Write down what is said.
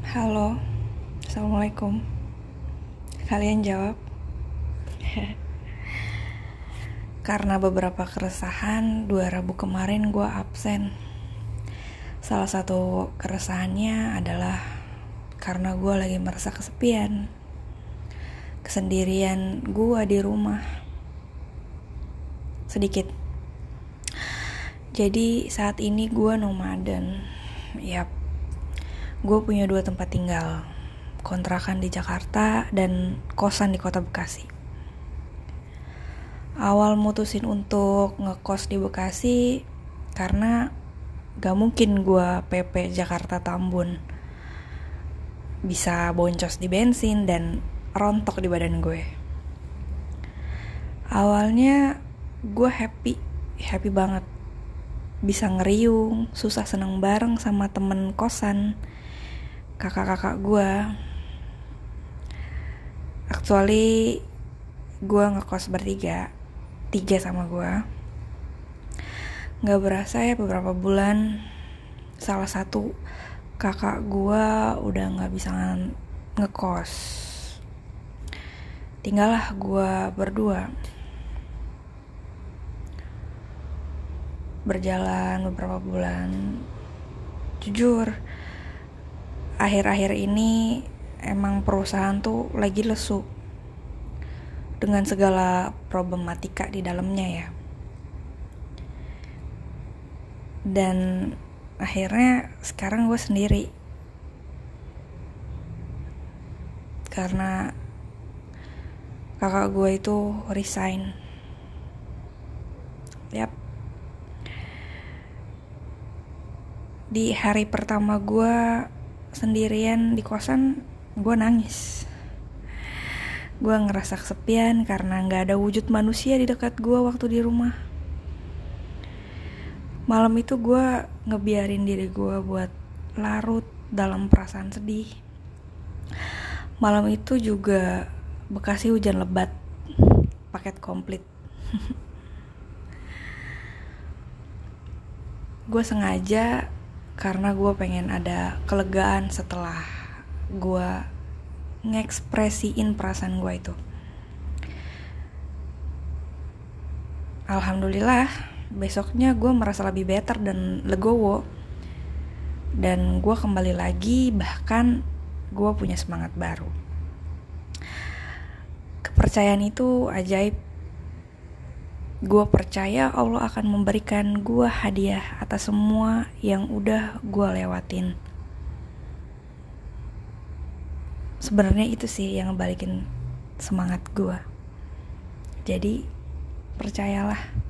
Halo, Assalamualaikum. Kalian jawab? Karena beberapa keresahan Dua Rabu kemarin gue absen. Salah satu keresahannya adalah Karena gue lagi merasa kesepian. Kesendirian gue di rumah. Sedikit. Jadi saat ini gue nomaden. Yap gue punya dua tempat tinggal kontrakan di Jakarta dan kosan di kota Bekasi. Awal mutusin untuk ngekos di Bekasi karena gak mungkin gue PP Jakarta Tambun bisa boncos di bensin dan rontok di badan gue. Awalnya gue happy happy banget. Bisa ngeriung susah seneng bareng sama temen kosan kakak-kakak gue actually gue ngekos bertiga tiga sama gue nggak berasa ya beberapa bulan salah satu kakak gue udah nggak bisa ngekos. Tinggallah gue berdua. Berjalan beberapa bulan. Jujur akhir-akhir ini emang perusahaan tuh lagi lesu dengan segala problematika di dalamnya ya. Dan akhirnya sekarang gue sendiri. Karena kakak gue itu resign. Yap. Di hari pertama gue sendirian di kosan gue nangis. Gue ngerasa kesepian karena nggak ada wujud manusia di dekat gue waktu di rumah. Malam itu gue ngebiarin diri gue buat larut dalam perasaan sedih. Malam itu juga Bekasi hujan lebat paket komplit. Gue sengaja karena gue pengen ada kelegaan setelah gue ngekspresiin perasaan gue itu. Alhamdulillah besoknya gue merasa lebih better dan legowo. Dan gue kembali lagi bahkan gue punya semangat baru. Kepercayaan itu ajaib gue percaya Allah akan memberikan gue hadiah atas semua yang udah gue lewatin. Sebenarnya itu sih yang balikin semangat gue. Jadi percayalah.